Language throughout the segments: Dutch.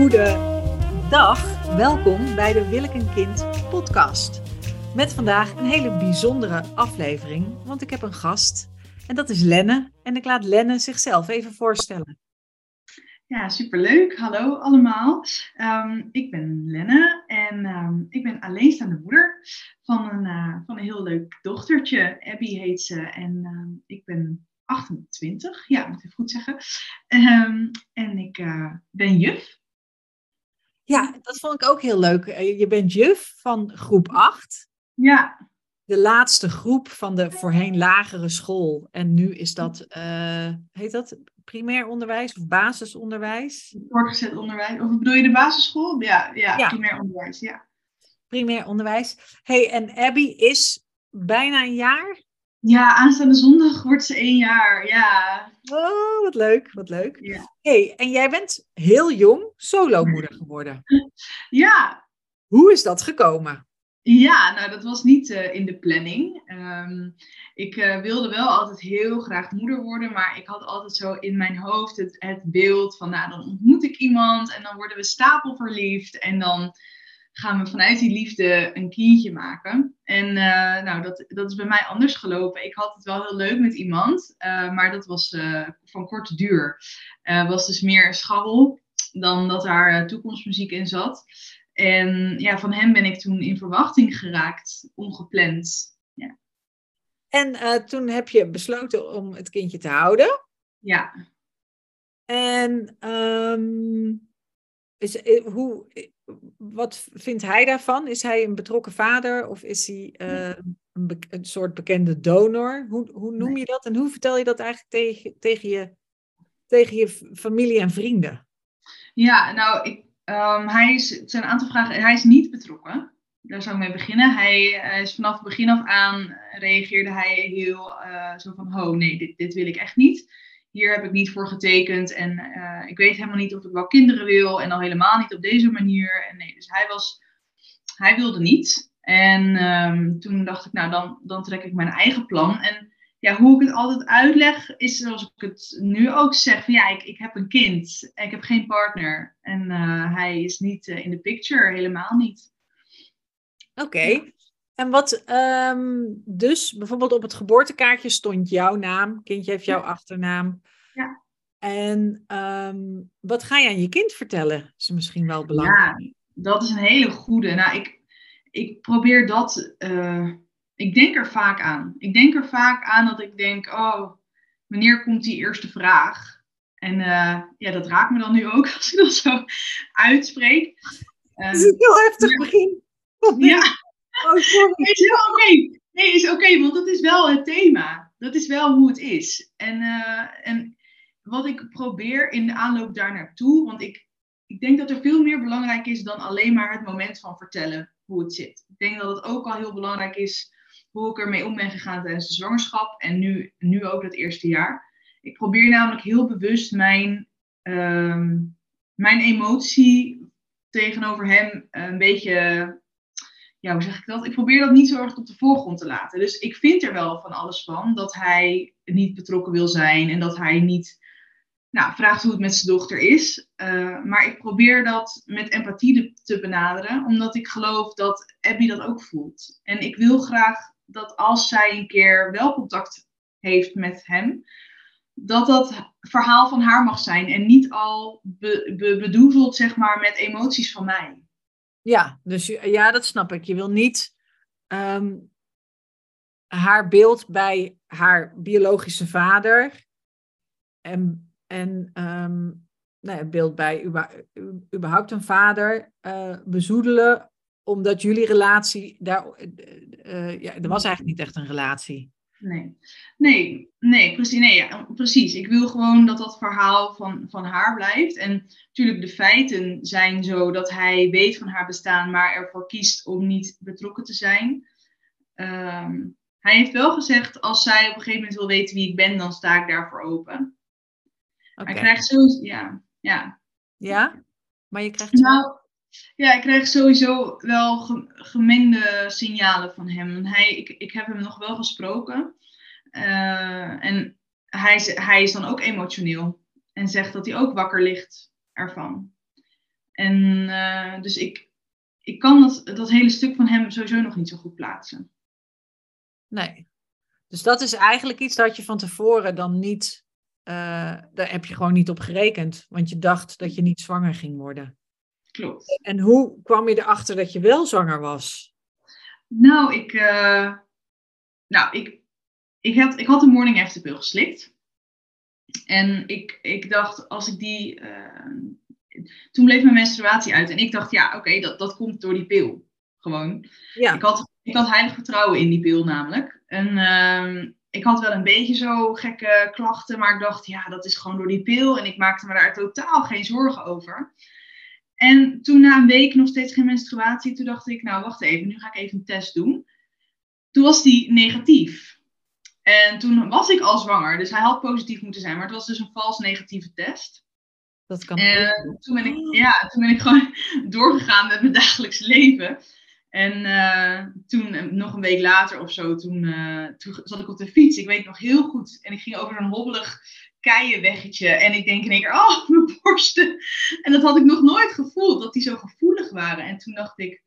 Goedendag, welkom bij de Wil ik een kind podcast. Met vandaag een hele bijzondere aflevering, want ik heb een gast en dat is Lenne. En ik laat Lenne zichzelf even voorstellen. Ja, superleuk. Hallo allemaal. Ehm, ik ben Lenne en um, ik ben alleenstaande moeder van een, uh, van een heel leuk dochtertje. Abby heet ze en uh, ik ben 28, ja, moet ik goed zeggen. En ik uh, ben juf. Ja, dat vond ik ook heel leuk. Eh, je bent juf van groep 8. Ja. De laatste groep van de voorheen lagere school. En nu is dat, uh, heet dat primair onderwijs of basisonderwijs? Voortgezet onderwijs. Of bedoel je de basisschool? Ja, ja, ja. primair onderwijs, ja. Primair onderwijs. hey, en Abby is bijna een jaar? Ja, aanstaande zondag wordt ze één jaar, ja. Oh, wat leuk, wat leuk. Ja. hey, en jij bent heel jong solomoeder geworden. Ja. Hoe is dat gekomen? Ja, nou dat was niet uh, in de planning. Um, ik uh, wilde wel altijd heel graag moeder worden, maar ik had altijd zo in mijn hoofd het, het beeld van, nou dan ontmoet ik iemand en dan worden we stapelverliefd en dan gaan we vanuit die liefde een kindje maken. En uh, nou, dat, dat is bij mij anders gelopen. Ik had het wel heel leuk met iemand, uh, maar dat was uh, van korte duur. was dus meer scharrel dan dat daar toekomstmuziek in zat. En ja, van hem ben ik toen in verwachting geraakt, ongepland. Ja. En toen heb je besloten om het kindje te houden. Ja. En um, is, hoe, wat vindt hij daarvan? Is hij een betrokken vader of is hij uh, een, een, soort bekende donor? Hoe, hoe noem je dat en hoe vertel je dat eigenlijk tegen, tegen, je, tegen je familie en vrienden? Ja, nou, ik, um, hij is, het zijn een aantal vragen. Hij is niet betrokken. Daar zou ik mee beginnen. Hij, is vanaf het begin af aan reageerde hij heel uh, zo van, oh nee, dit, dit wil ik echt niet hier heb ik niet voor getekend en uh, ik weet helemaal niet of ik wel kinderen wil en al helemaal niet op deze manier. En nee, dus hij was, hij wilde niet. En um, toen dacht ik, nou dan, dan trek ik mijn eigen plan. En ja, hoe ik het altijd uitleg is zoals ik het nu ook zeg, van ja, ik, ik heb een kind, ik heb geen partner en uh, hij is niet uh, in de picture, helemaal niet. Oké. Okay. En wat um, dus bijvoorbeeld op het geboortekaartje stond jouw naam, kindje heeft jouw achternaam. Ja. En um, wat ga je aan je kind vertellen? Is misschien wel belangrijk. Ja, dat is een hele goede. Nou, ik, ik probeer dat. Uh, ik denk er vaak aan. Ik denk er vaak aan dat ik denk: oh, wanneer komt die eerste vraag? En uh, ja, dat raakt me dan nu ook als ik dat zo uitspreek. Uh, het is een heel heftig begin. Ja. Oh, sorry. Nee, is oké. Nee, is oké, want dat is wel het thema. Dat is wel hoe het is. En, uh, en wat ik probeer in de aanloop daar naartoe, want ik, ik denk dat er veel meer belangrijk is dan alleen maar het moment van vertellen hoe het zit. Ik denk dat het ook al heel belangrijk is hoe ik ermee om ben gegaan tijdens de zwangerschap en nu, nu ook het eerste jaar. Ik probeer namelijk heel bewust mijn, um, mijn emotie tegenover hem een beetje ja, hoe zeg ik dat? Ik probeer dat niet zo erg op de voorgrond te laten. Dus ik vind er wel van alles van dat hij niet betrokken wil zijn en dat hij niet nou, vraagt hoe het met zijn dochter is. Uh, maar ik probeer dat met empathie te benaderen, omdat ik geloof dat Abby dat ook voelt. En ik wil graag dat als zij een keer wel contact heeft met hem, dat dat verhaal van haar mag zijn en niet al be, zeg maar met emoties van mij. Ja, dus ja, dat snap ik. Je wil niet um, haar beeld bij haar biologische vader en, en um, nou beeld bij überhaupt een vader uh, bezoedelen, omdat jullie relatie daar. Uh, ja, er was eigenlijk niet echt een relatie. Nee, nee, nee, precies, nee ja, precies. Ik wil gewoon dat dat verhaal van, van haar blijft. En natuurlijk, de feiten zijn zo dat hij weet van haar bestaan, maar ervoor kiest om niet betrokken te zijn. Um, hij heeft wel gezegd, als zij op een gegeven moment wil weten wie ik ben, dan sta ik daarvoor open. Okay. Hij krijgt sowieso, ja, ja. Ja, maar je krijgt... Nou, ja, ik krijg sowieso wel gemengde signalen van hem. Hij, ik, ik heb hem nog wel gesproken. Uh, en hij, hij is dan ook emotioneel. En zegt dat hij ook wakker ligt ervan. En eh, dus ik, ik kan dat, dat hele stuk van hem sowieso nog niet zo goed plaatsen. Nee. Dus dat is eigenlijk iets dat je van tevoren dan niet, uh, daar heb je gewoon niet op gerekend. Want je dacht dat je niet zwanger ging worden. Klopt. En hoe kwam je erachter dat je wel zwanger was? Nou, ik, uh, nou, ik, ik, had, ik had een morning after pill geslikt. En ik, ik dacht, als ik die. Uh, toen bleef mijn menstruatie uit. En ik dacht, ja, oké, dat, dat komt door die pil. Gewoon. Ja. Ik, had, ik had heilig vertrouwen in die pil namelijk. En uh, ik had wel een beetje zo gekke klachten. Maar ik dacht, ja, dat is gewoon door die pil. En ik maakte me daar totaal geen zorgen over. En toen na een week nog steeds geen menstruatie. Toen dacht ik, nou, wacht even, nu ga ik even een test doen. Toen was die negatief. En toen was ik al zwanger, dus hij had positief moeten zijn, maar het was dus een vals negatieve test. Dat kan en toen ben, ik, ja, toen ben ik gewoon doorgegaan met mijn dagelijks leven. En uh, toen, eh, nog een week later of zo, toen, uh, toen zat ik op de fiets. Ik weet nog heel goed. En ik ging over een hobbelig keienweggetje. En ik denk in één keer, oh, mijn borsten. En dat had ik nog nooit gevoeld, dat die zo gevoelig waren. En toen dacht ik,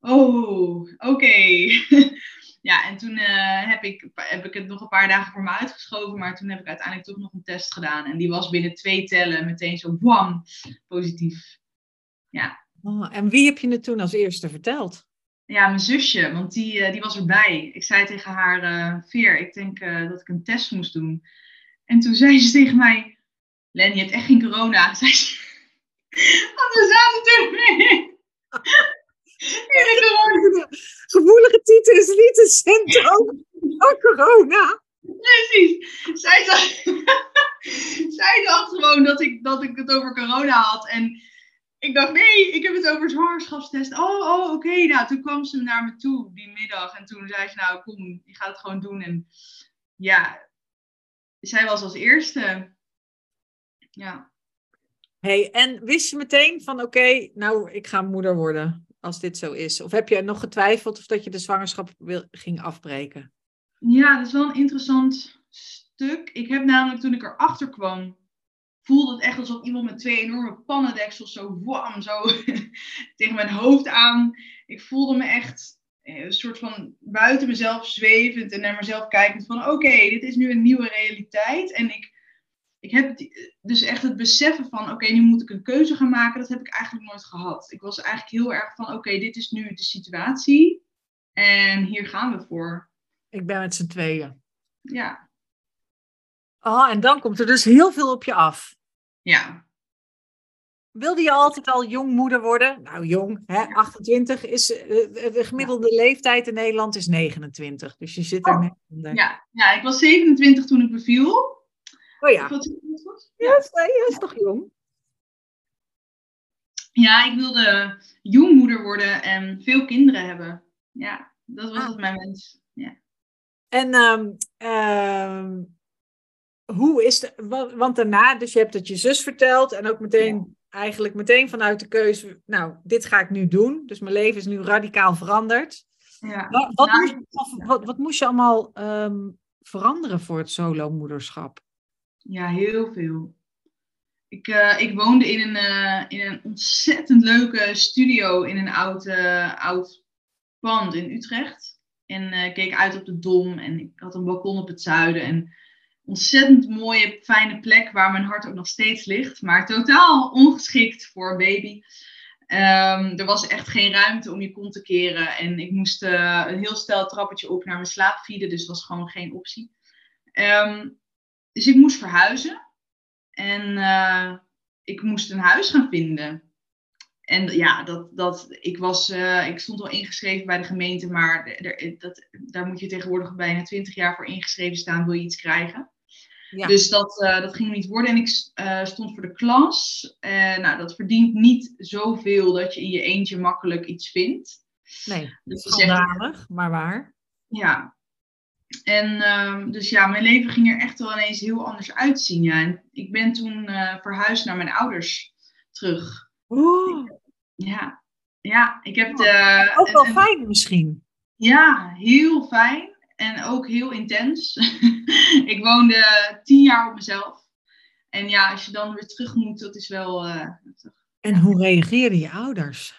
oh, oké. ja, en toen uh, heb, ik, heb ik het nog een paar dagen voor me uitgeschoven. Maar toen heb ik uiteindelijk toch nog een test gedaan. En die was binnen twee tellen meteen zo wam, positief. Ja. Oh, en wie heb je het toen als eerste verteld? Ja, mijn zusje, want die, uh, die was erbij. Ik zei tegen haar, uh, Veer, ik denk dat ik een test moest doen. En toen zei ze tegen mij, Len, je hebt echt geen corona. Zei ze. Want we zaten toen mee. Gevoelige titel is niet een symptoom van corona. Precies. Zij dacht, zij dacht gewoon dat ik, dat ik het over corona had. En ik dacht, nee, ik heb het over zwangerschapstest. Oh, oh oké. Nou, toen kwam ze naar me toe die middag. En toen zei ze, nou, kom, je gaat het gewoon doen. En ja, zij was als eerste. Ja. Hey, en wist je meteen van, oké, nou, ik ga moeder worden? als dit zo is? Of heb je nog getwijfeld of dat je de zwangerschap wil, ging afbreken? Ja, dat is wel een interessant stuk. Ik heb namelijk toen ik erachter kwam, voelde het echt alsof iemand met twee enorme pannendeksels zo wam, zo tegen mijn hoofd aan. Ik voelde me echt een soort van buiten mezelf zwevend en naar mezelf kijkend van oké, dit is nu een nieuwe realiteit. En ik ik heb dus echt het beseffen van, oké, nu moet ik een keuze gaan maken, dat heb ik eigenlijk nooit gehad. Ik was eigenlijk heel erg van, oké, dit is nu de situatie en hier gaan we voor. Ik ben met z'n tweeën. Ja. Oh, en dan komt er dus heel veel op je af. Ja. Wilde je altijd al jong moeder worden? Nou, jong, hè? 28 is uh, de gemiddelde leeftijd in Nederland is 29. Dus je zit er oh. net onder. Ja. ja, ik was 27 toen ik beviel. Oh ja. Ja, is, ja, is toch jong? Ja, ik wilde jongmoeder worden en veel kinderen hebben. Ja, dat was ah. mijn wens. Ja. En um, hoe is de, want daarna, dus je hebt het je zus verteld en ook meteen, eigenlijk meteen vanuit de keuze, nou, dit ga ik nu doen. Dus mijn leven is nu radicaal veranderd. Ja. Wat, wat, nou, moest, wat, wat, moest je allemaal um, veranderen voor het solo-moederschap? Ja, heel veel. Ik, uh, ik woonde in een, uh, in een ontzettend leuke studio in een oud, uh, oud pand in Utrecht. En keek uit op de Dom en ik had een balkon op het zuiden. En ontzettend mooie, fijne plek waar mijn hart ook nog steeds ligt. Maar totaal ongeschikt voor een baby. Um, er was echt geen ruimte om je kont te keren. En ik moest een heel stel trappetje op naar mijn slaapvieden. Dus was gewoon geen optie. Um, dus ik moest verhuizen. En uh, ik moest een huis gaan vinden. En ja, dat, dat, ik, was, uh, ik stond al ingeschreven bij de gemeente, maar dat, daar moet je tegenwoordig bijna 20 jaar voor ingeschreven staan, wil je iets krijgen. Ja. Dus dat, uh, dat ging niet worden. En ik stond voor de klas. nou, dat verdient niet zoveel dat je in je eentje makkelijk iets vindt. Nee, schandalig, maar waar. Ja, en uh, dus ja, mijn leven ging er echt wel ineens heel anders uitzien. Ja. En ik ben toen uh, verhuisd naar mijn ouders terug. Oeh. Ja, ja, ik heb de... Oh, ook wel fijn misschien. Ja, heel fijn. En ook heel intens. ik woonde tien jaar op mezelf. En ja, als je dan weer terug moet, dat is wel... Uh, En hoe reageerden je ouders?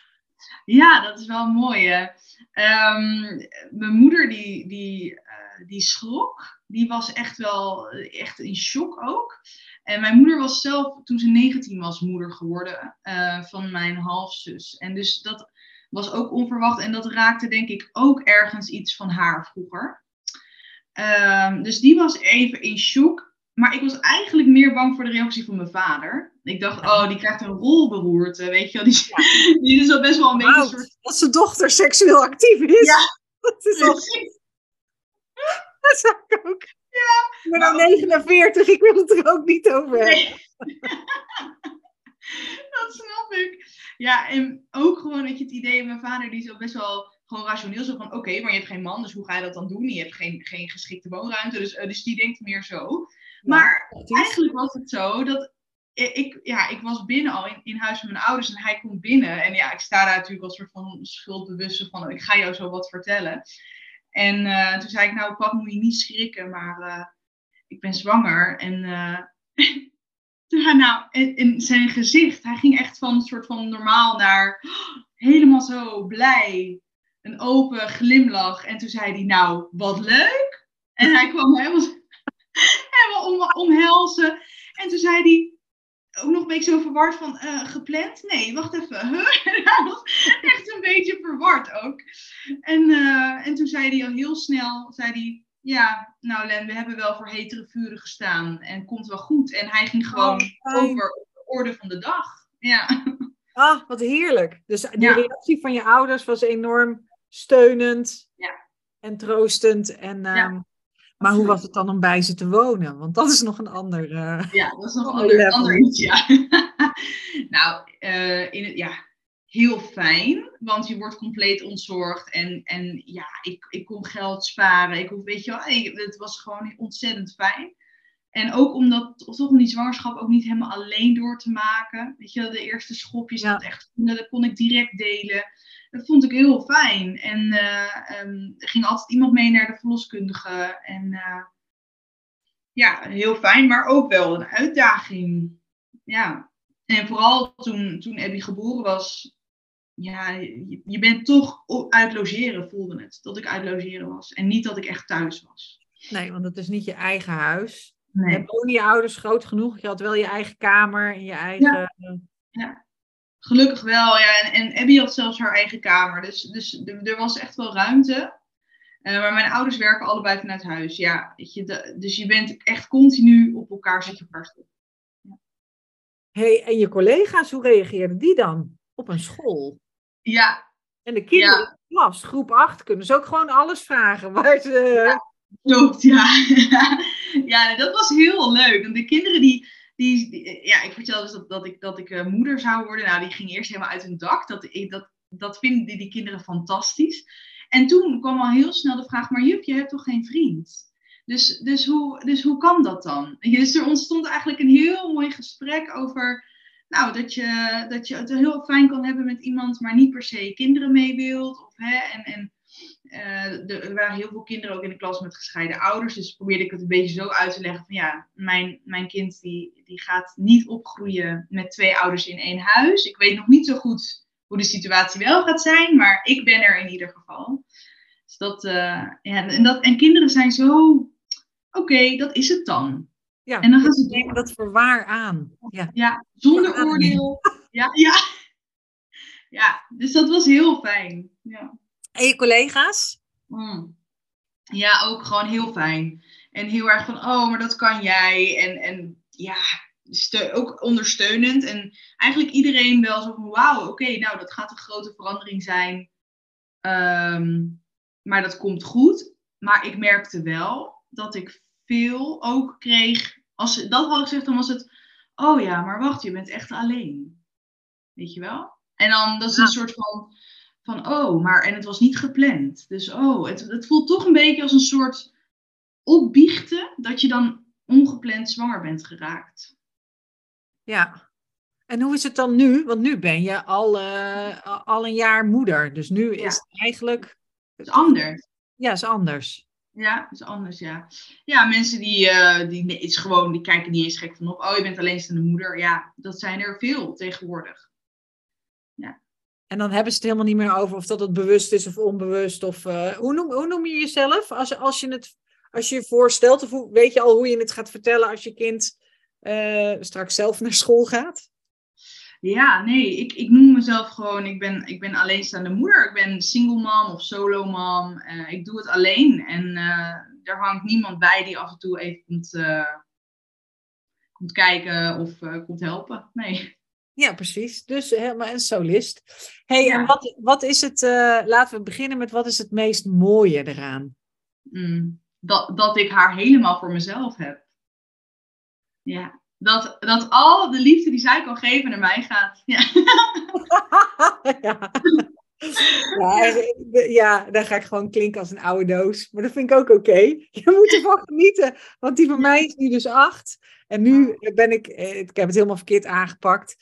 Ja, dat is wel mooi. Hè? Ehm, mijn moeder die, die, uh, die schrok. Die was echt wel echt in shock ook. En mijn moeder was zelf, toen ze 19 was, moeder geworden uh, van mijn halfzus. En dus dat was ook onverwacht. En dat raakte denk ik ook ergens iets van haar vroeger. Um, dus die was even in shock. Maar ik was eigenlijk meer bang voor de reactie van mijn vader. Ik dacht, oh, die krijgt een rolberoerte, weet je wel. Die, die is al best wel een beetje... soort... Dat zijn dochter seksueel actief is. Ja, dat is al... Dat zou ik ook. Ja. Ik ben dan 49, ik wil het er ook niet over hebben. dat snap ik. Ja, en ook gewoon dat je het idee, mijn vader die is ook best wel gewoon rationeel zo van, oké, maar je hebt geen man, dus hoe ga je dat dan doen? Je hebt geen, geen geschikte woonruimte, dus, uh, dus die denkt meer zo. Maar eigenlijk was het zo dat ik, ja, ik was binnen al in, in huis met mijn ouders en hij komt binnen. En ja, ik sta daar natuurlijk als soort van schuldbewust van, ik ga jou zo wat vertellen. En uh, toen zei ik, nou pap, moet je niet schrikken, maar uh, ik ben zwanger. En toen nou, in, in, zijn gezicht, hij ging echt van een soort van normaal naar helemaal zo blij. Een open glimlach. En toen zei hij, nou, wat leuk. En hij kwam helemaal helemaal om, omhelzen. En toen zei hij ook nog een beetje zo verward van, uh, gepland? Nee, wacht even. hij was echt een beetje verward ook. En, uh, en toen zei hij al heel snel, zei hij, ja, nou Len, we hebben wel voor hetere vuren gestaan en komt wel goed. En hij ging gewoon oh, over de orde van de dag. Ja. Ah, wat heerlijk. Dus die ja. reactie van je ouders was enorm steunend ja. en troostend. En, um, ja. Maar hoe was het dan om bij ze te wonen? Want dat is nog een ander. Uh, ja, dat is nog een ander, ander iets. Ja. nou, uh, in het, ja, heel fijn, want je wordt compleet ontzorgd. En, en ja, ik, ik kon geld sparen. Ik hoef, weet je wel, het was gewoon ontzettend fijn. En ook omdat, toch om die zwangerschap ook niet helemaal alleen door te maken. Weet je, de eerste schopjes, ja. dat echt, dat kon ik direct delen. Dat vond ik heel fijn. En uh, um, er ging altijd iemand mee naar de verloskundige. En uh, ja, heel fijn, maar ook wel een uitdaging. Ja. En vooral toen, toen Abby geboren was, ja, je, je bent toch uit logeren, voelde het. Dat ik uit logeren was. En niet dat ik echt thuis was. Nee, want het is niet je eigen huis. Nee. En wonen je ouders groot genoeg? Je had wel je eigen kamer en je eigen... Ja. ja. Gelukkig wel, ja. En, en Abby had zelfs haar eigen kamer. Dus, dus er was echt wel ruimte. Uh, maar mijn ouders werken allebei vanuit huis. Ja, weet je, de, dus je bent echt continu op elkaar, zit je elkaar Ja. hey, en je collega's, hoe reageerden die dan op een school? Ja. En de kinderen ja. in de klas, groep 8, kunnen ze ook gewoon alles vragen waar ze... Ja. Klopt, ja. ja, dat was heel leuk. Want de kinderen die, die, ja, ik vertelde dus dat, dat ik, dat ik uh, moeder zou worden. Nou, die ging eerst helemaal uit hun dak. Dat, dat, dat vinden die, die kinderen fantastisch. En toen kwam al heel snel de vraag, maar juf, je hebt toch geen vriend? Dus, dus, hoe, dus hoe kan dat dan? Dus er ontstond eigenlijk een heel mooi gesprek over, nou, dat je, dat je het heel fijn kan hebben met iemand, maar niet per se kinderen mee wilt. Of, hè, en, en uh, er waren heel veel kinderen ook in de klas met gescheiden ouders. Dus probeerde ik het een beetje zo uit te leggen van ja, mijn, mijn kind die, die gaat niet opgroeien met twee ouders in één huis. Ik weet nog niet zo goed hoe de situatie wel gaat zijn, maar ik ben er in ieder geval. Dus dat, uh, ja, en, dat, en kinderen zijn zo, oké, okay, dat is het dan. Ja, en dan gaan ze nemen dat voor waar aan. Ja, ja zonder oordeel. Ja, ja. ja, dus dat was heel fijn. Ja. En je collega's? Mm. Ja, ook gewoon heel fijn. En heel erg van, oh, maar dat kan jij. En, en ja, ook ondersteunend. En eigenlijk iedereen wel zo van, wauw, oké, nou, dat gaat een grote verandering zijn. Um, maar dat komt goed. Maar ik merkte wel dat ik veel ook kreeg. Als dat had ik gezegd, dan was het, oh ja, maar wacht, je bent echt alleen. Weet je wel? En dan, dat is een soort van van oh, maar en het was niet gepland. Dus oh, het, het voelt toch een beetje als een soort opbiechten dat je dan ongepland zwanger bent geraakt. Ja. En hoe is het dan nu? Want nu ben je al, uh, al een jaar moeder. Dus nu is het eigenlijk. Het is anders. Ja, is anders. Ja, is anders, ja. Ja, mensen die, uh, die, is gewoon, die kijken niet eens gek van op. Oh, je bent alleenstaande moeder. Ja, dat zijn er veel tegenwoordig. En dan hebben ze het helemaal niet meer over of dat het bewust is of onbewust. Of, uh, hoe, noem, hoe noem je jezelf? Als, als, je het, als je voorstelt, of hoe, weet je al hoe je het gaat vertellen als je kind uh, straks zelf naar school gaat? Ja, nee, ik, ik noem mezelf gewoon, ik ben, ik ben alleenstaande moeder. Ik ben single mom of solo mom. Uh, ik doe het alleen en er hangt niemand bij die af en toe even komt, komt kijken of komt helpen. Nee. Ja, precies. Dus helemaal een solist. hey, en wat, wat is het, uh, laten we beginnen met wat is het meest mooie eraan? Mm, dat, dat ik haar helemaal voor mezelf heb. Ja, dat, dat al de liefde die zij kan geven naar mij gaat. Ja. ja. Ja, ja, dan ga ik gewoon klinken als een oude doos. Maar dat vind ik ook oké. Je moet ervan genieten. Want die van mij is nu dus acht. En nu ben ik, eh, ik heb het helemaal verkeerd aangepakt.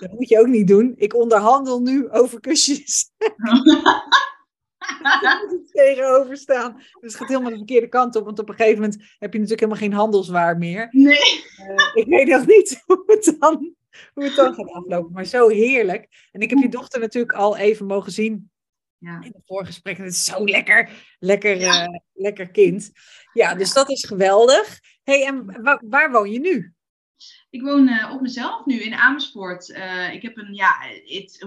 Dat moet je ook niet doen. Ik onderhandel nu over kusjes. Daar moet ik tegenover staan. Dus het gaat helemaal de verkeerde kant op. Want op een gegeven moment heb je natuurlijk helemaal geen handelswaar meer. Nee. Uh, ik weet nog niet hoe het, dan, hoe het dan gaat aflopen. Maar zo heerlijk. En ik heb je dochter natuurlijk al even mogen zien. Ja. In het voorgesprek. En het is zo lekker. Lekker, ja. uh, lekker kind. Ja, dus dat is geweldig. hey, en waar, waar woon je nu? Ik woon uh, op mezelf nu in Amersfoort. Uh, ik heb een, ja,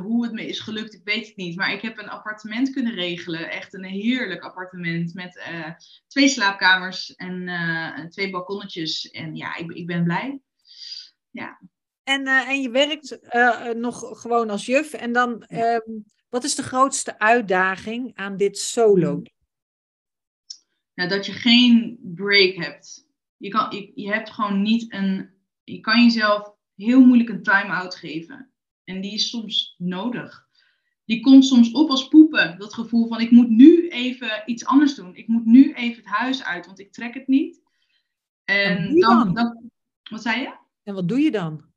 hoe het me is gelukt, ik weet het niet. Maar ik heb een appartement kunnen regelen. Echt een heerlijk appartement met uh, twee slaapkamers en twee balkonnetjes. En ja, ik, ik ben blij. Ja. En, en je werkt nog gewoon als juf. En dan, um, wat is de grootste uitdaging aan dit solo? Nou, dat je geen break hebt. Je, kan, je, je hebt gewoon niet een je kan jezelf heel moeilijk een time-out geven. En die is soms nodig. Die komt soms op als poepen. Dat gevoel van ik moet nu even iets anders doen. Ik moet nu even het huis uit, want ik trek het niet. En dan, dan, Wat zei je? En wat doe je dan?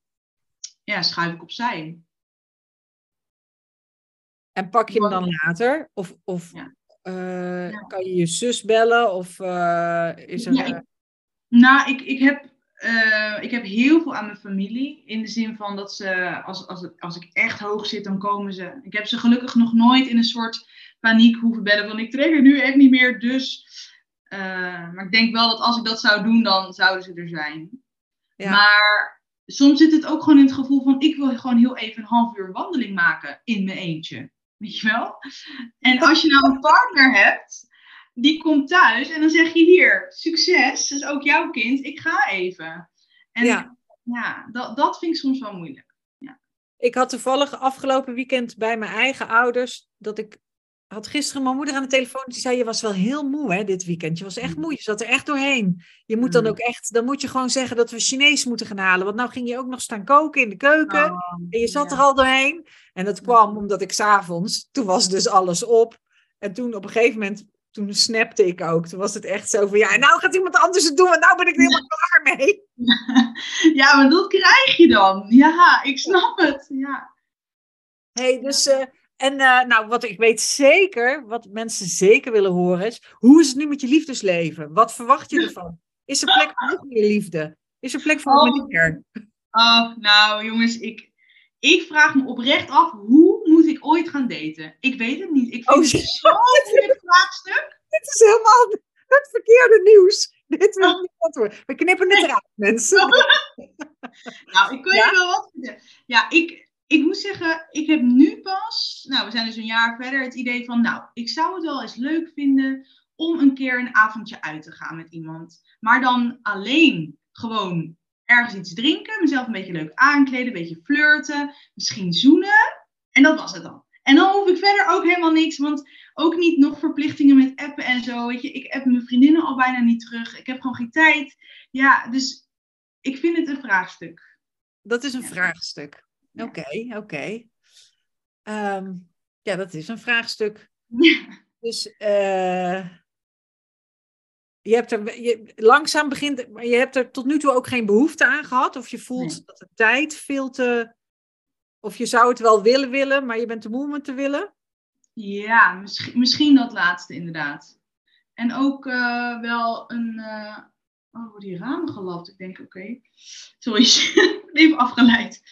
Ja, schuif ik opzij. En pak je hem dan later? Of, of ja. Uh, ja. kan je je zus bellen? Of uh, is er... Ja, ik, nou, ik, ik heb uh, ik heb heel veel aan mijn familie. In de zin van dat ze, als, als, als ik echt hoog zit, dan komen ze. Ik heb ze gelukkig nog nooit in een soort paniek hoeven bellen. Van ik trek er nu echt niet meer, dus. Maar ik denk wel dat als ik dat zou doen, dan zouden ze er zijn. Ja. Maar soms zit het ook gewoon in het gevoel van: ik wil gewoon heel even een half uur wandeling maken in mijn eentje. Weet je wel? En als je nou een partner hebt die komt thuis en dan zeg je hier, succes, dat is ook jouw kind, ik ga even. En ja, ja dat, dat vind ik soms wel moeilijk. Ja. Ik had toevallig afgelopen weekend bij mijn eigen ouders, dat ik had gisteren mijn moeder aan de telefoon, die zei, je was wel heel moe hè, dit weekend. Je was echt mm. moe, je zat er echt doorheen. Je moet dan mm. ook echt, dan moet je gewoon zeggen dat we Chinees moeten gaan halen. Want nou ging je ook nog staan koken in de keuken. Oh, en je zat er al doorheen. En dat kwam omdat ik s'avonds, toen was dus alles op. En toen op een gegeven moment toen snapte ik ook. Toen was het echt zo van, ja, nou gaat iemand anders het doen, en nou ben ik er helemaal klaar mee. Ja, maar dat krijg je dan. Ja, ik snap het. Ja. hey, dus, uh, en uh, nou, wat ik weet zeker, wat mensen zeker willen horen is, hoe is het nu met je liefdesleven? Wat verwacht je ervan? Is er plek voor meer liefde? Is er plek voor oh. meneer? Oh, nou jongens, ik, ik vraag me oprecht af, hoe moet ik ooit gaan daten? Ik weet het niet. Ik vind oh, het zo'n moeilijk vraagstuk. Dit is helemaal het verkeerde nieuws. Dit wil niet antwoorden. We knippen het eruit, mensen. nou, ik kan je wel wat vertellen. Ja, ik, ik moet zeggen, ik heb nu pas, nou, we zijn dus een jaar verder, het idee van, nou, ik zou het wel eens leuk vinden om een keer een avondje uit te gaan met iemand. Maar dan alleen gewoon ergens iets drinken, mezelf een beetje leuk aankleden, een beetje flirten, misschien zoenen. En dat was het dan. En dan hoef ik verder ook helemaal niks, want ook niet nog verplichtingen met appen en zo. Weet je, ik heb mijn vriendinnen al bijna niet terug. Ik heb gewoon geen tijd. Ja, dus ik vind het een vraagstuk. Dat is een vraagstuk. Oké, oké. Okay. Ehm, ja, dat is een vraagstuk. Ja. Dus uh, je hebt er je, langzaam begint, je hebt er tot nu toe ook geen behoefte aan gehad. Of je voelt dat de tijd veel te. Of je zou het wel willen willen, maar je bent te moe om het te willen. Ja, misschien, misschien dat laatste inderdaad. En ook uh, wel een. Uh, oh, die ramen gelapt? Ik denk, oké. Okay. Sorry, even afgeleid.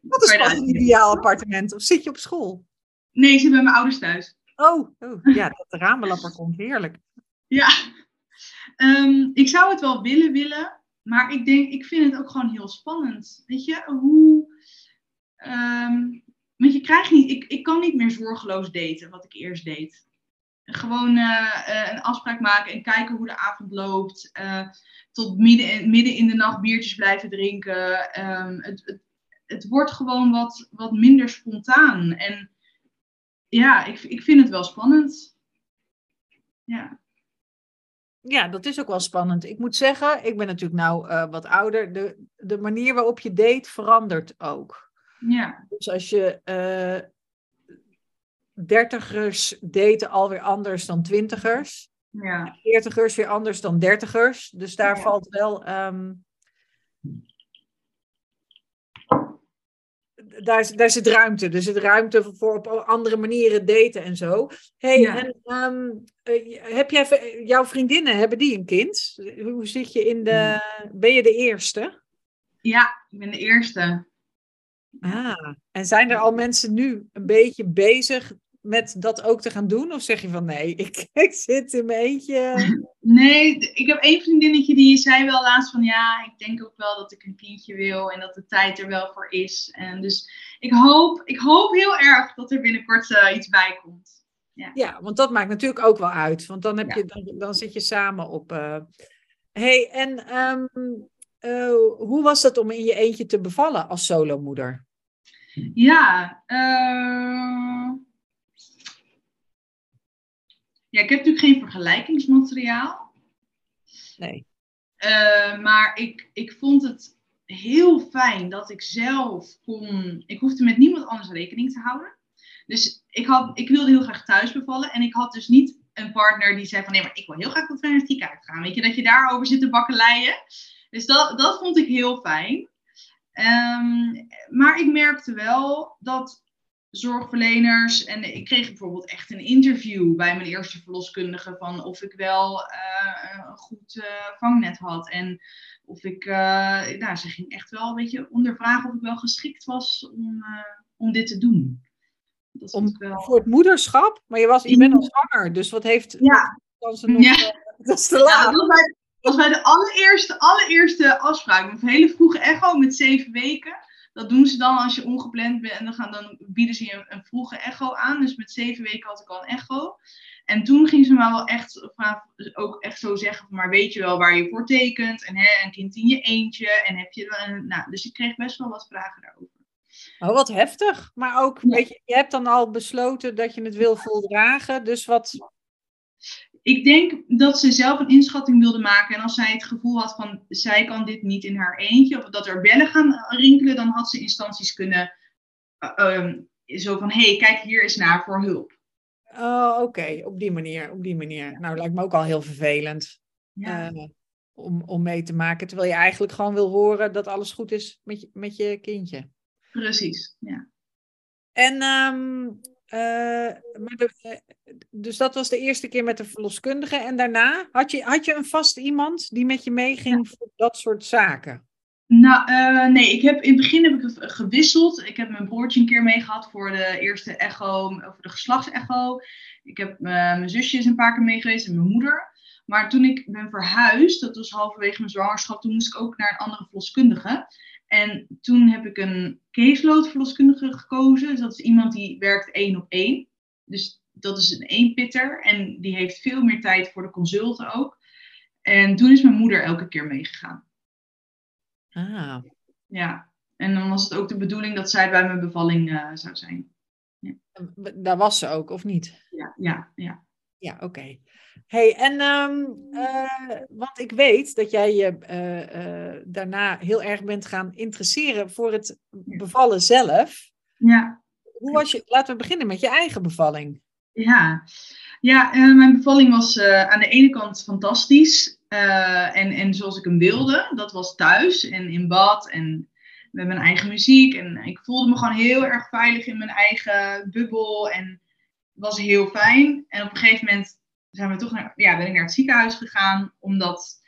Wat is pas een ideaal appartement? Of zit je op school? Nee, ze bij mijn ouders thuis. Oh, oh ja, dat de ramenlapper komt, heerlijk. Ja, Ehm, ik zou het wel willen willen, maar ik denk, ik vind het ook gewoon heel spannend. Weet je, hoe. Um, want je krijgt niet, ik, ik kan niet meer zorgeloos daten, wat ik eerst deed. Gewoon uh, een afspraak maken en kijken hoe de avond loopt. Uh, tot midden, midden in de nacht biertjes blijven drinken. Um, het, het, het wordt gewoon wat, wat minder spontaan. En ja, ik, ik vind het wel spannend. Ja ja, dat is ook wel spannend. Ik moet zeggen, ik ben natuurlijk nou uh, wat ouder. De, de manier waarop je date verandert ook. Ja. Dus als je dertigers daten alweer anders dan twintigers. Ja. Veertigers weer anders dan dertigers. Dus daar ja. valt wel um, daar, daar zit ruimte. Er zit ruimte voor op andere manieren daten en zo. hey, en um, heb jij, jouw vriendinnen, hebben die een kind? Hoe zit je in de... Ben je de eerste? Ja, ik ben de eerste. Ah, en zijn er al mensen nu een beetje bezig met dat ook te gaan doen? Of zeg je van nee, ik, ik zit in mijn eentje? Nee, ik heb één vriendinnetje die zei wel laatst van ja, ik denk ook wel dat ik een kindje wil en dat de tijd er wel voor is. En dus ik hoop, ik hoop heel erg dat er binnenkort uh, iets bij komt. Ja. ja, want dat maakt natuurlijk ook wel uit. Want dan, heb ja. je, dan, dan zit je samen op. Uh... hey, en um, uh, hoe was het om in je eentje te bevallen als solomoeder? Ja, uh... Ja, ik heb natuurlijk geen vergelijkingsmateriaal. Nee. Uh, maar ik, ik vond het heel fijn dat ik zelf kon. Ik hoefde met niemand anders rekening te houden. Dus ik, had, ik wilde heel graag thuis bevallen. En ik had dus niet een partner die zei van nee, maar ik wil heel graag dat we naar het ziekenhuis gaan. Weet je, dat je daarover zit te bakkeleien. Dus dat, dat vond ik heel fijn. Um, maar ik merkte wel dat zorgverleners. En ik kreeg bijvoorbeeld echt een interview bij mijn eerste verloskundige van of ik wel uh, een goed uh, vangnet had. En of ik, uh, nou, ze ging echt wel een beetje ondervragen of ik wel geschikt was om, om dit te doen. Dat om, wel... Voor het moederschap? Maar je, was, je bent al zwanger, dus wat heeft. Ja. Wat ze nog, ja. dat is te laat. Ja, dat was bij, was bij de allereerste, allereerste afspraak. Een hele vroege echo met zeven weken. Dat doen ze dan als je ongepland bent. En dan, gaan, dan bieden ze je een, een, vroege echo aan. Dus met zeven weken had ik al een echo. En toen ging ze me wel echt, ook echt zo zeggen: maar weet je wel waar je voor tekent? En hè, een kind in je eentje. En heb je. Een, nou, dus ik kreeg best wel wat vragen daarover. Oh, wat heftig. Maar ook, ja. weet je, je hebt dan al besloten dat je het wil voldragen. Dus wat, ik denk dat ze zelf een inschatting wilde maken. En als zij het gevoel had van zij kan dit niet in haar eentje, of dat er bellen gaan rinkelen, dan had ze instanties kunnen. Uh, um, zo van: hé, hey, kijk hier eens naar voor hulp. Oh, oké, okay. op die manier, op die manier. Nou, lijkt me ook al heel vervelend ja. uh, om, om mee te maken. Terwijl je eigenlijk gewoon wil horen dat alles goed is met je, met je kindje. Precies, ja. En um, uh, maar de, dus dat was de eerste keer met de verloskundige. En daarna had je, had je een vast iemand die met je meeging ja. voor dat soort zaken? Nou, uh, nee, ik heb, in het begin heb ik gewisseld. Ik heb mijn broertje een keer meegehad voor de eerste echo, voor de geslachtsecho. Ik heb uh, mijn zusjes een paar keer meegeweest en mijn moeder. Maar toen ik ben verhuisd, dat was halverwege mijn zwangerschap, toen moest ik ook naar een andere verloskundige. En toen heb ik een caseload verloskundige gekozen. Dus dat is iemand die werkt één op één. Dus dat is een eenpitter. En die heeft veel meer tijd voor de consulten ook. En toen is mijn moeder elke keer meegegaan. Ah. Ja. En dan was het ook de bedoeling dat zij bij mijn bevalling uh, zou zijn. Ja. Daar was ze ook, of niet? Ja, ja, ja. Ja, oké. Okay. Hey, en um, uh, want ik weet dat jij je uh, uh, daarna heel erg bent gaan interesseren voor het bevallen zelf. Ja. Hoe was je, laten we beginnen met je eigen bevalling. Ja, ja mijn bevalling was aan de ene kant fantastisch. en, en zoals ik hem wilde, dat was thuis en in bad en met mijn eigen muziek. En ik voelde me gewoon heel erg veilig in mijn eigen bubbel en was heel fijn. En op een gegeven moment zijn we toch naar, ja, ben ik naar het ziekenhuis gegaan, omdat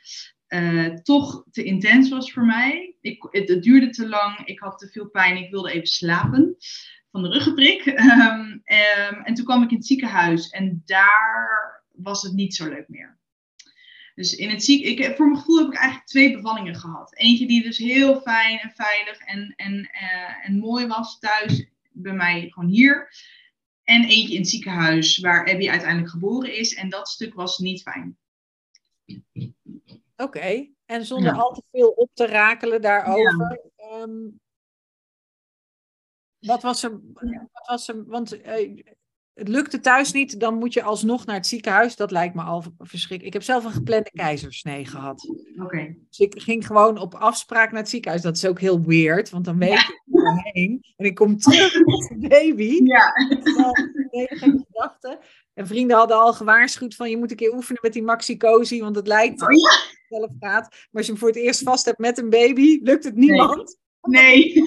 uh, toch te intens was voor mij. Ik, het, duurde te lang, ik had te veel pijn, ik wilde even slapen. van de ruggenprik. Ehm, ehm, en toen kwam ik in het ziekenhuis en daar was het niet zo leuk meer. Dus in het ik, voor mijn gevoel heb ik eigenlijk twee bevallingen gehad. Eentje die dus heel fijn en veilig en, en, uh, en mooi was thuis, bij mij gewoon hier. En eentje in het ziekenhuis, waar Abby uiteindelijk geboren is. En dat stuk was niet fijn. Oké, en zonder al te veel op te rakelen daarover. Ehm, wat was er? Wat was er want uh, het lukte thuis niet, dan moet je alsnog naar het ziekenhuis. Dat lijkt me al verschrikkelijk. Ik heb zelf een geplande keizersnee gehad. Oké. Dus ik ging gewoon op afspraak naar het ziekenhuis. Dat is ook heel weird, want dan weet ja. ik erheen. En ik kom terug met een baby. Ja. Een hele gekke gedachte. En vrienden hadden al gewaarschuwd van je moet een keer oefenen met die maxicosi, want het lijkt oh, ja. zelf gaat. Maar als je hem voor het eerst vast hebt met een baby, lukt het niemand. Nee. nee.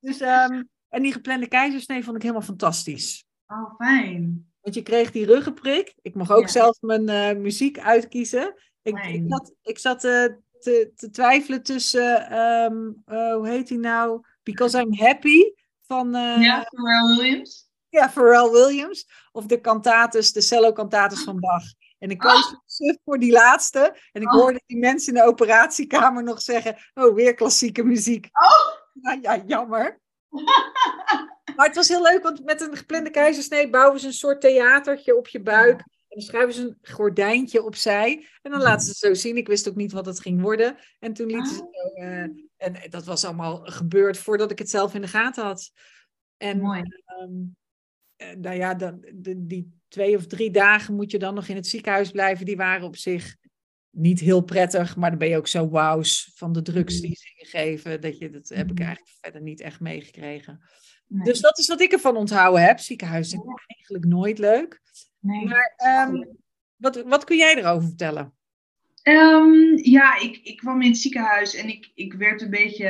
dus um, en die geplande keizersnee vond ik helemaal fantastisch. Oh, fijn. Want je kreeg die ruggenprik. Ik mocht ook ja. zelf mijn uh, muziek uitkiezen. Ik, ik zat, ik zat uh, te, te, twijfelen tussen, um, uh, hoe heet die nou? Because I'm Happy van... ja, Pharrell Williams. Ja, Pharrell Williams. Of de cantates, de cello-cantates van Bach. En ik koos oh. voor die laatste. En ik oh. hoorde die mensen in de operatiekamer nog zeggen... Oh, weer klassieke muziek. Oh. Nou ja, jammer. maar het was heel leuk, want met een geplande keizersnee bouwen ze een soort theatertje op je buik. En dan schuiven ze een gordijntje opzij. En dan laten ze het zo zien. Ik wist ook niet wat het ging worden. En toen lieten ze zo. Uh, en dat was allemaal gebeurd voordat ik het zelf in de gaten had. En, Mooi. Um, nou ja, dan, die twee of drie dagen moet je dan nog in het ziekenhuis blijven. Die waren op zich niet heel prettig, maar dan ben je ook zo wauws van de drugs die ze je geven. Dat, je, dat heb ik eigenlijk verder niet echt meegekregen. Nee. Dus dat is wat ik ervan onthouden heb. Ziekenhuizen zijn eigenlijk nooit leuk. Nee. Maar um, wat, wat kun jij erover vertellen? Um, ja, ik, ik kwam in het ziekenhuis en ik, ik werd een beetje.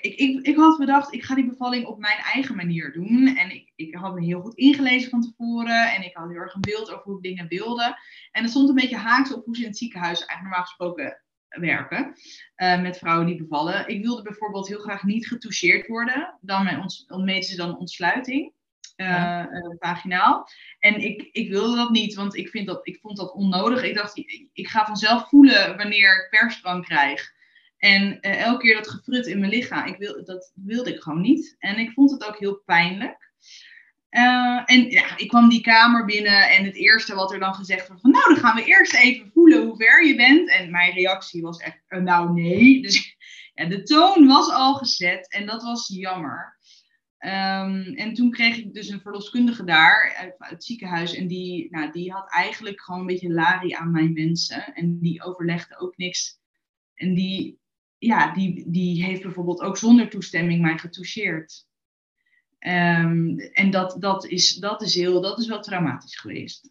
Ik, ik, ik had bedacht, ik ga die bevalling op mijn eigen manier doen. En ik, ik had me heel goed ingelezen van tevoren. En ik had heel erg een beeld over hoe ik dingen wilde. En het stond een beetje haaks op hoe ze in het ziekenhuis eigenlijk normaal gesproken werken. Uh, met vrouwen die bevallen. Ik wilde bijvoorbeeld heel graag niet getoucheerd worden. Dan meten ze dan ontsluiting. Uh, uh, vaginaal. En ik, ik wilde dat niet, want ik, vind dat, ik vond dat onnodig. Ik dacht, ik, ik ga vanzelf voelen wanneer ik persdrang krijg. En uh, elke keer dat gefrut in mijn lichaam, ik wil, dat wilde ik gewoon niet. En ik vond het ook heel pijnlijk. en ja, ik kwam die kamer binnen en het eerste wat er dan gezegd werd van, nou, dan gaan we eerst even voelen hoe ver je bent. En mijn reactie was echt, nou nee. Dus ja, de toon was al gezet en dat was jammer. Um, en toen kreeg ik dus een verloskundige daar uit, uit het ziekenhuis. En die, nou, die had eigenlijk gewoon een beetje larie aan mijn mensen. En die overlegde ook niks. En die, ja, die, die heeft bijvoorbeeld ook zonder toestemming mij getoucheerd. Um, en dat, dat, is, dat, is heel, dat is wel traumatisch geweest.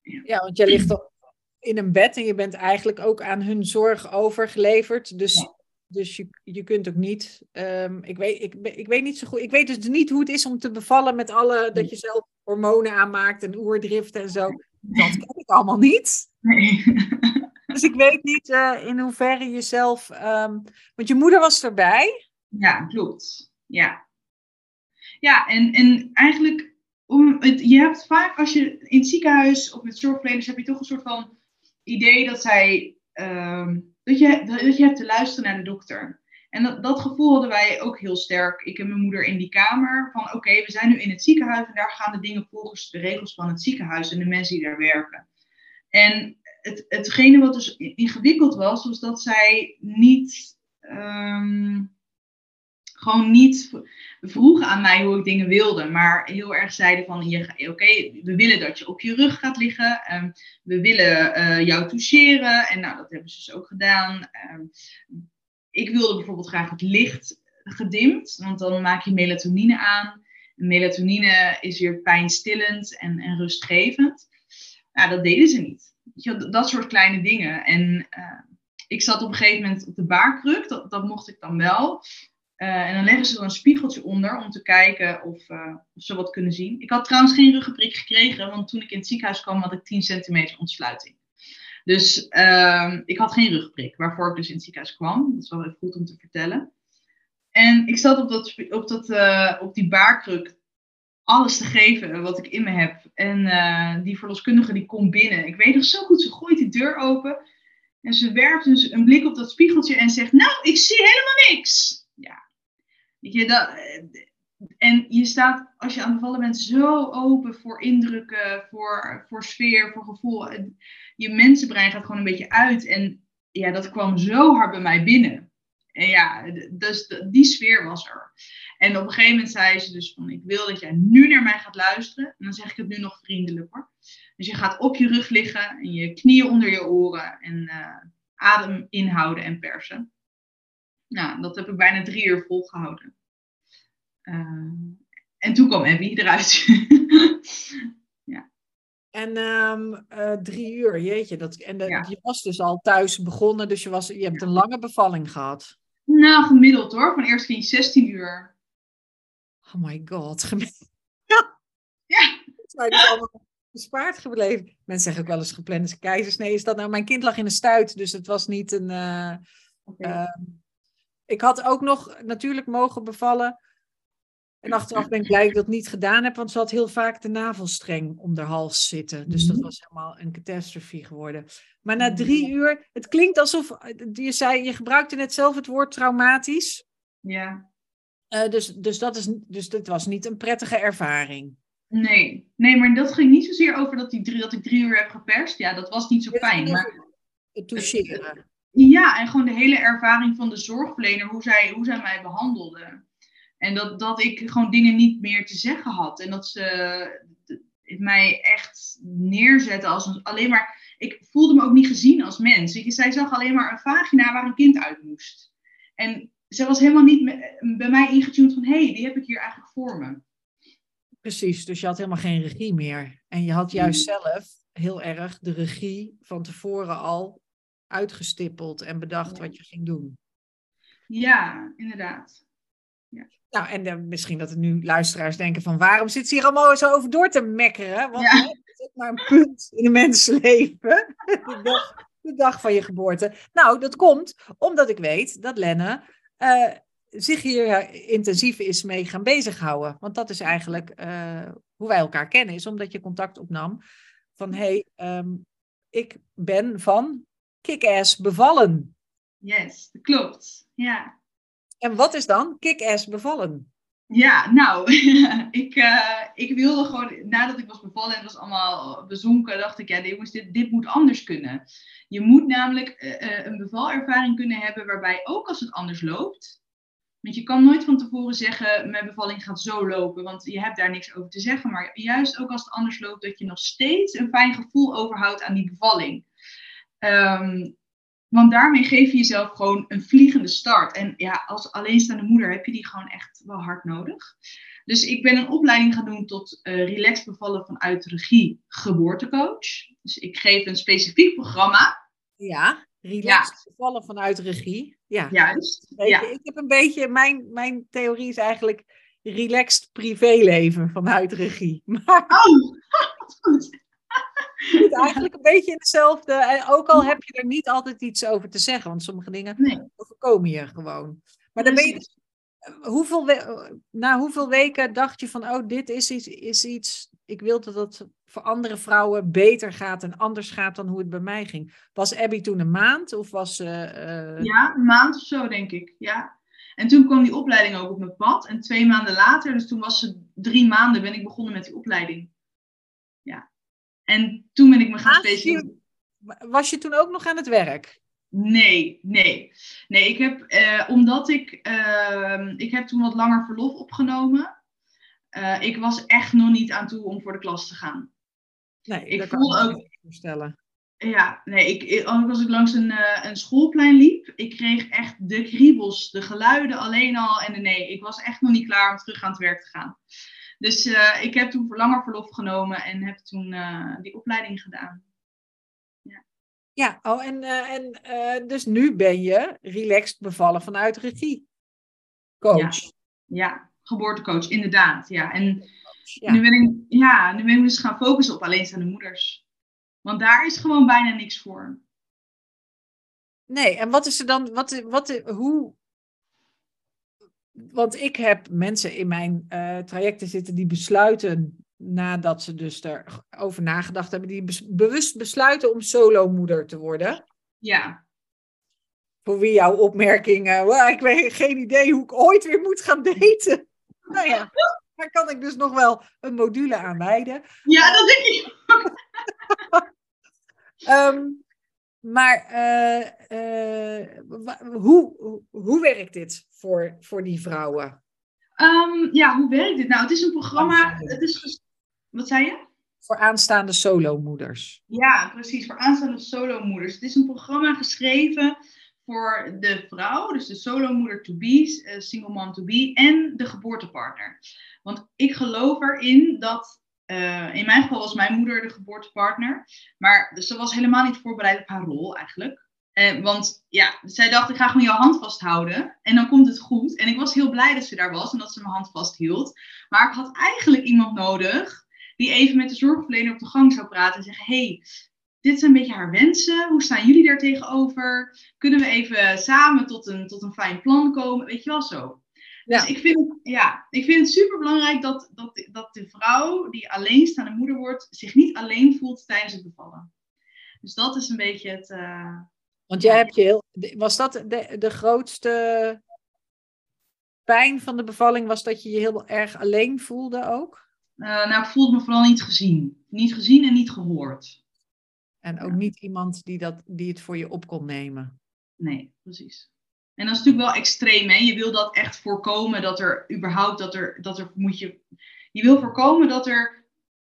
Ja, ja want je ligt op in een bed en je bent eigenlijk ook aan hun zorg overgeleverd. Dus ja. Dus je, je kunt ook niet. Um, ik, weet, ik, ik weet niet zo goed. Ik weet dus niet hoe het is om te bevallen met alle. dat je zelf hormonen aanmaakt en oerdrift en zo. Dat ken ik allemaal niet. Nee. Dus ik weet niet uh, in hoeverre je zelf. Um, want je moeder was erbij. Ja, klopt. Ja. Ja, en, en eigenlijk. Om het, je hebt vaak als je in het ziekenhuis of met zorgverleners. heb je toch een soort van idee dat zij. Um, dat je, dat je hebt te luisteren naar de dokter. En dat, dat gevoel hadden wij ook heel sterk. Ik en mijn moeder in die kamer. Van oké, we zijn nu in het ziekenhuis en daar gaan de dingen volgens de regels van het ziekenhuis en de mensen die daar werken. En het, hetgene wat dus ingewikkeld was, was dat zij niet. Um, gewoon niet vroegen aan mij hoe ik dingen wilde, maar heel erg zeiden van, oké, we willen dat je op je rug gaat liggen, um, we willen uh, jou toucheren, en nou, dat hebben ze dus ook gedaan. Um, ik wilde bijvoorbeeld graag het licht gedimd, want dan maak je melatonine aan. Melatonine is weer pijnstillend en, en rustgevend. Nou, dat deden ze niet. Dat soort kleine dingen. En uh, ik zat op een gegeven moment op de baarkruk, dat, dat mocht ik dan wel. Uh, en dan leggen ze er een spiegeltje onder om te kijken of, uh, of, ze wat kunnen zien. Ik had trouwens geen ruggenprik gekregen, want toen ik in het ziekenhuis kwam had ik 10 centimeter ontsluiting. Dus uh, ik had geen ruggenprik, waarvoor ik dus in het ziekenhuis kwam. Dat is wel even goed om te vertellen. En ik zat op, dat, op, dat, uh, op die baarkruk alles te geven wat ik in me heb. En die verloskundige die komt binnen. Ik weet nog zo goed, ze gooit die deur open. En ze werpt dus een blik op dat spiegeltje en zegt, nou, ik zie helemaal niks. Dat, en je staat, als je aan het vallen bent, zo open voor indrukken, voor, voor sfeer, voor gevoel. Je mensenbrein gaat gewoon een beetje uit. En ja, dat kwam zo hard bij mij binnen. En ja, dus die sfeer was er. En op een gegeven moment zei ze dus van, ik wil dat jij nu naar mij gaat luisteren. En dan zeg ik het nu nog vriendelijk hoor. Dus je gaat op je rug liggen en je knieën onder je oren en uh, adem inhouden en persen. Nou, dat heb ik bijna drie uur volgehouden. Uh, en toen kwam Abby eruit. ja. En um, uh, drie uur, jeetje. Dat, en de, ja. je was dus al thuis begonnen, dus je, was, je hebt een lange bevalling gehad. Nou, gemiddeld hoor. Van eerst ging je 16 uur. Oh my god. ja. Ja. Het is allemaal bespaard gebleven. Mensen zeggen ook wel eens geplande keizersnee. Is dat nou? Mijn kind lag in een stuit, dus het was niet een... Uh, okay. uh, ik had ook nog natuurlijk mogen bevallen en achteraf ben ik blij dat ik dat niet gedaan heb, want ze had heel vaak de navelstreng om haar hals zitten. Dus dat was helemaal een catastrophe geworden. Maar na drie uur, het klinkt alsof, je zei, je gebruikte net zelf het woord traumatisch. Ja. Uh, dus, dus, dat is, dus dat was niet een prettige ervaring. Nee, nee, maar dat ging niet zozeer over dat, die drie, dat ik drie uur heb geperst. Ja, dat was niet zo fijn. Maar het toucheren. Ja, en gewoon de hele ervaring van de zorgverlener, hoe zij, hoe zij mij behandelde. En dat, dat ik gewoon dingen niet meer te zeggen had. En dat ze mij echt neerzetten als een, alleen maar. Ik voelde me ook niet gezien als mens. Ik, zij zag alleen maar een vagina waar een kind uit moest. En ze was helemaal niet bij mij ingetuned van: hé, hey, die heb ik hier eigenlijk voor me. Precies, dus je had helemaal geen regie meer. En je had juist zelf heel erg de regie van tevoren al uitgestippeld en bedacht wat je ging doen. Ja, inderdaad. Nou, en uh, misschien dat er nu luisteraars denken van waarom zit ze hier allemaal zo over door te mekkeren? Want ja. het is maar een punt in een mensenleven. de, dag, de dag van je geboorte. Nou, dat komt omdat ik weet dat Lenne uh, zich hier intensief is mee gaan bezighouden. Want dat is eigenlijk uh, hoe wij elkaar kennen, is omdat je contact opnam van hé, hey, um, ik ben van kick-ass bevallen. Yes, dat klopt. Ja. En wat is dan kick-ass bevallen? Ja, nou, ik, uh, ik wilde gewoon, nadat ik was bevallen en was allemaal bezonken, dacht ik, ja, jongens, dit, dit moet anders kunnen. Je moet namelijk uh, een bevalervaring kunnen hebben waarbij ook als het anders loopt, want je kan nooit van tevoren zeggen, mijn bevalling gaat zo lopen, want je hebt daar niks over te zeggen, maar juist ook als het anders loopt, dat je nog steeds een fijn gevoel overhoudt aan die bevalling. Um, want daarmee geef je jezelf gewoon een vliegende start. En ja, als alleenstaande moeder heb je die gewoon echt wel hard nodig. Dus ik ben een opleiding gaan doen tot uh, relaxed bevallen vanuit regie geboortecoach. Dus ik geef een specifiek programma. Ja, relaxed ja. bevallen vanuit regie. Ja, juist. Ja. ik heb een beetje, mijn, mijn theorie is eigenlijk relaxed privéleven vanuit regie. Maar... Oh, goed zit eigenlijk een beetje in hetzelfde. En ook al heb je er niet altijd iets over te zeggen, want sommige dingen nee. overkomen je gewoon. Maar dan ben je dus, hoeveel, na hoeveel weken dacht je van, oh, dit is iets, is iets, ik wil dat het voor andere vrouwen beter gaat en anders gaat dan hoe het bij mij ging. Was Abby toen een maand of was ze... Uh... Ja, een maand of zo denk ik, ja. En toen kwam die opleiding ook op mijn pad. En twee maanden later, dus toen was ze drie maanden, ben ik begonnen met die opleiding. En toen ben ik me gaan specialiseren. Was je toen ook nog aan het werk? Nee, nee. Nee, ik heb, uh, omdat ik, uh, ik heb toen wat langer verlof opgenomen. Uh, ik was echt nog niet aan toe om voor de klas te gaan. Nee, ik voelde ook. Voorstellen. Ja, nee, ik, als ik langs een, uh, een schoolplein liep, ik kreeg echt de kriebels, de geluiden alleen al. En de, nee, ik was echt nog niet klaar om terug aan het werk te gaan. Dus uh, ik heb toen voor langer verlof genomen en heb toen uh, die opleiding gedaan. Ja, ja oh, en, uh, en dus nu ben je relaxed bevallen vanuit regie. Coach. Ja, ja geboortecoach, inderdaad. Ja. En ja. Nu, ben ik, ja, nu ben ik dus gaan focussen op alleenstaande moeders. Want daar is gewoon bijna niks voor. Nee, en wat is er dan, wat, wat, hoe, want ik heb mensen in mijn uh, trajecten zitten die besluiten, nadat ze dus erover nagedacht hebben, die bewust besluiten om solomoeder te worden. Ja. Voor wie jouw opmerking, uh, ik weet geen idee hoe ik ooit weer moet gaan daten. nou ja, daar kan ik dus nog wel een module aan wijden. Ja, dat denk ik um, maar uh, uh, hoe, hoe werkt dit voor, voor die vrouwen? Um, ja, hoe werkt dit? Nou, het is een programma. Het is, wat zei je? Voor aanstaande solomoeders. Ja, precies, voor aanstaande solomoeders. Het is een programma geschreven voor de vrouw, dus de solomoeder to be, uh, single mom to be en de geboortepartner. Want ik geloof erin dat uh, in mijn geval was mijn moeder de geboortepartner. Maar dus ze was helemaal niet voorbereid op haar rol eigenlijk. Uh, want ja, zij dacht, ik ga gewoon jouw hand vasthouden. En dan komt het goed. En ik was heel blij dat ze daar was en dat ze mijn hand vasthield. Maar ik had eigenlijk iemand nodig die even met de zorgverlener op de gang zou praten en zeggen: hey, dit zijn een beetje haar wensen. Hoe staan jullie daar tegenover? Kunnen we even samen tot een, tot een fijn plan komen? Weet je wel zo. Dus ik vind, ja, ik vind het super belangrijk dat, dat, dat de vrouw die alleenstaande moeder wordt, zich niet alleen voelt tijdens het bevallen. Dus dat is een beetje het. Uh, Want jij hebt je heel. Was dat de, de grootste pijn van de bevalling? Was dat je je heel erg alleen voelde ook? Uh, nou, ik voelde me vooral niet gezien. Niet gezien en niet gehoord. En ook niet iemand die, dat, die het voor je op kon nemen. Nee, precies. En dat is natuurlijk wel extreem. Hè? Je wil dat echt voorkomen dat er überhaupt dat er, dat er moet je. Je wil voorkomen dat er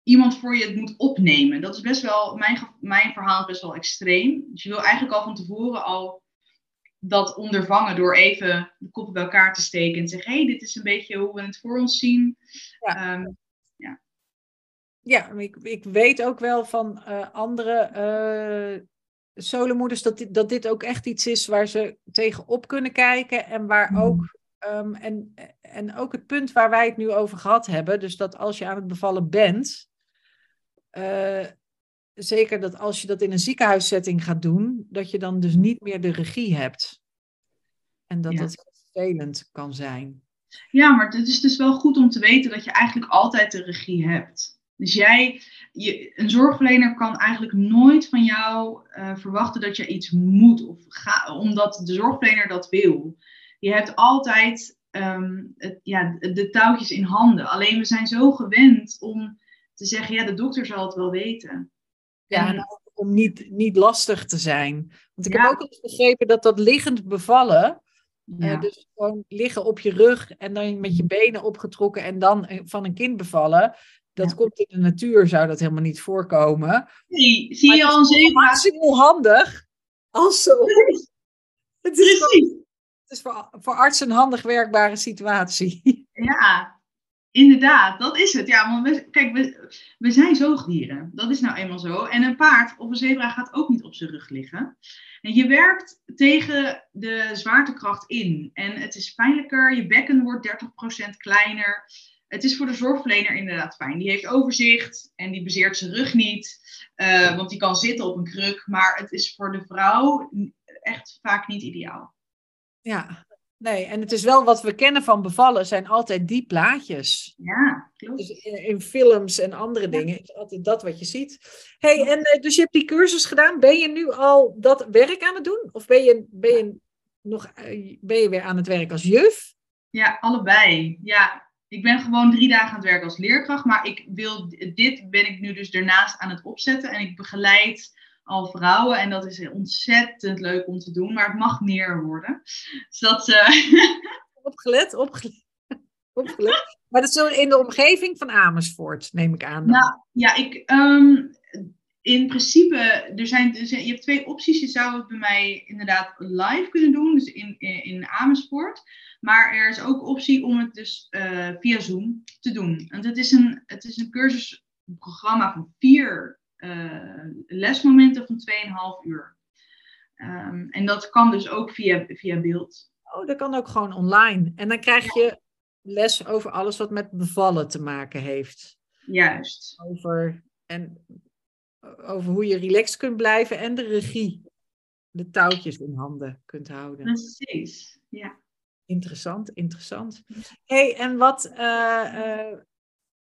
iemand voor je het moet opnemen. Dat is best wel, mijn, mijn verhaal is best wel extreem. Dus je wil eigenlijk al van tevoren al dat ondervangen door even de koppen bij elkaar te steken en te zeggen: hé, hey, dit is een beetje hoe we het voor ons zien. Ja. Um, ja. Ja, ik, ik weet ook wel van uh, andere uh, solomoeders dat dit, dat dit ook echt iets is waar ze tegenop kunnen kijken en waar mm. ook. Um, en, en ook het punt waar wij het nu over gehad hebben, dus dat als je aan het bevallen bent, uh, zeker dat als je dat in een ziekenhuissetting gaat doen, dat je dan dus niet meer de regie hebt. En dat ja. dat vervelend kan zijn. Ja, maar het is dus wel goed om te weten dat je eigenlijk altijd de regie hebt. Dus jij, je, een zorgverlener kan eigenlijk nooit van jou uh, verwachten dat je iets moet, of ga, omdat de zorgverlener dat wil. Je hebt altijd um, het, ja, de touwtjes in handen. Alleen we zijn zo gewend om te zeggen, ja, de dokter zal het wel weten. Ja, en om niet, niet lastig te zijn. Want ik heb ook eens begrepen dat dat liggend bevallen, ja. Uh, dus gewoon liggen op je rug en dan met je benen opgetrokken en dan van een kind bevallen. Dat komt in de natuur, zou dat helemaal niet voorkomen. Nee, zie je al een zebra? Het is heel handig. Als zo. Het is, Precies. het is voor, voor artsen een handig werkbare situatie. Ja, inderdaad, dat is het. Ja, want kijk, we, we zijn zoogdieren. Dat is nou eenmaal zo. En een paard of een zebra gaat ook niet op zijn rug liggen. En je werkt tegen de zwaartekracht in. En het is pijnlijker, je bekken wordt 30% kleiner het is voor de zorgverlener inderdaad fijn. Die heeft overzicht en die bezeert zijn rug niet, uh, want die kan zitten op een kruk. Maar het is voor de vrouw echt vaak niet ideaal. Ja, nee. En het is wel wat we kennen van bevallen, zijn altijd die plaatjes. Ja, klopt. Dus in, films en andere dingen is altijd dat wat je ziet. hey, en uh, dus je hebt die cursus gedaan. Ben je nu al dat werk aan het doen? Of ben je, ben je, nog, uh, ben je weer aan het werk als juf? Ja, allebei. Ja, ik ben gewoon drie dagen aan het werken als leerkracht, maar ik wil, dit ben ik nu dus daarnaast aan het opzetten. En ik begeleid al vrouwen en dat is ontzettend leuk om te doen, maar het mag meer worden. Dus dat... Uh... Opgelet, opgelet. opgelet. Maar dat is in de omgeving van Amersfoort, neem ik aan. Nou, ja, ik... Um, in principe, er zijn, er zijn, je hebt twee opties. Je zou het bij mij inderdaad live kunnen doen, dus in, in, in Amersfoort. Maar er is ook optie om het dus uh, via Zoom te doen. Want het is een, het is een cursusprogramma van vier lesmomenten van 2,5 uur. Um, en dat kan dus ook via, via beeld. Oh, dat kan ook gewoon online. En dan krijg je les over alles wat met bevallen te maken heeft. Juist. Over, en, over hoe je relaxed kunt blijven en de regie, de touwtjes in handen kunt houden. Precies, ja. Interessant, interessant. hey, en wat uh,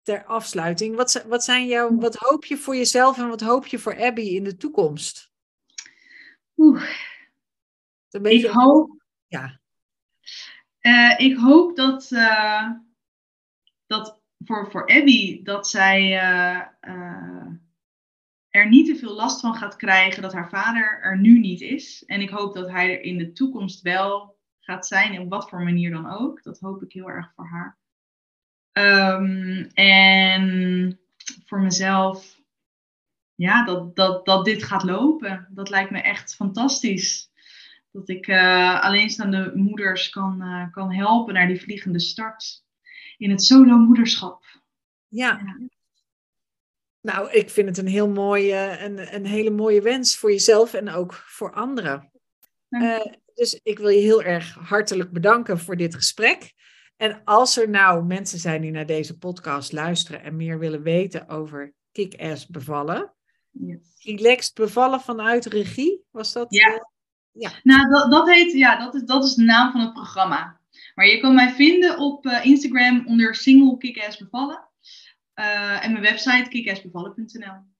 ter afsluiting, wat, wat, zijn jouw, wat hoop je voor jezelf en wat hoop je voor Abby in de toekomst? Oeh. Ik hoop. Ja. Uh, ik hoop dat, uh, dat voor, voor Abby dat zij er niet te veel last van gaat krijgen dat haar vader er nu niet is. En ik hoop dat hij er in de toekomst wel gaat zijn, op wat voor manier dan ook. Dat hoop ik heel erg voor haar. Um, en voor mezelf, ja, dat, dat, dat dit gaat lopen. Dat lijkt me echt fantastisch. Dat ik uh, alleenstaande moeders kan, uh, kan helpen naar die vliegende start. In het solo-moederschap. Ja. ja. Nou, ik vind het een heel mooie, een, een hele mooie wens voor jezelf en ook voor anderen. Uh, dus ik wil je heel erg hartelijk bedanken voor dit gesprek. En als er nou mensen zijn die naar deze podcast luisteren en meer willen weten over kick-ass bevallen. Yes. Relaxed bevallen vanuit regie, was dat? Ja. Uh, ja. Nou, dat, dat heet, ja, dat is, dat is de naam van het programma. Maar je kan mij vinden op uh, Instagram onder single kick-ass bevallen. Uh, en mijn website kickassbevallen.nl.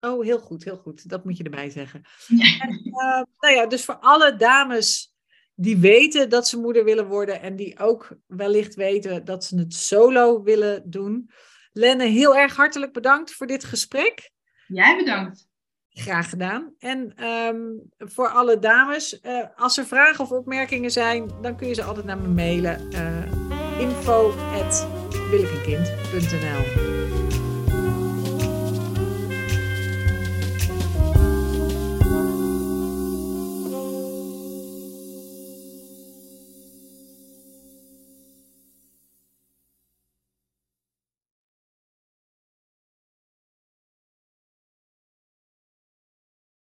Oh, heel goed, heel goed. Dat moet je erbij zeggen. En, uh, nou ja, dus voor alle dames die weten dat ze moeder willen worden en die ook wellicht weten dat ze het solo willen doen. Lenne, heel erg hartelijk bedankt voor dit gesprek. Jij bedankt. Graag gedaan. En um, voor alle dames, uh, als er vragen of opmerkingen zijn, dan kun je ze altijd naar me mailen. Uh, info@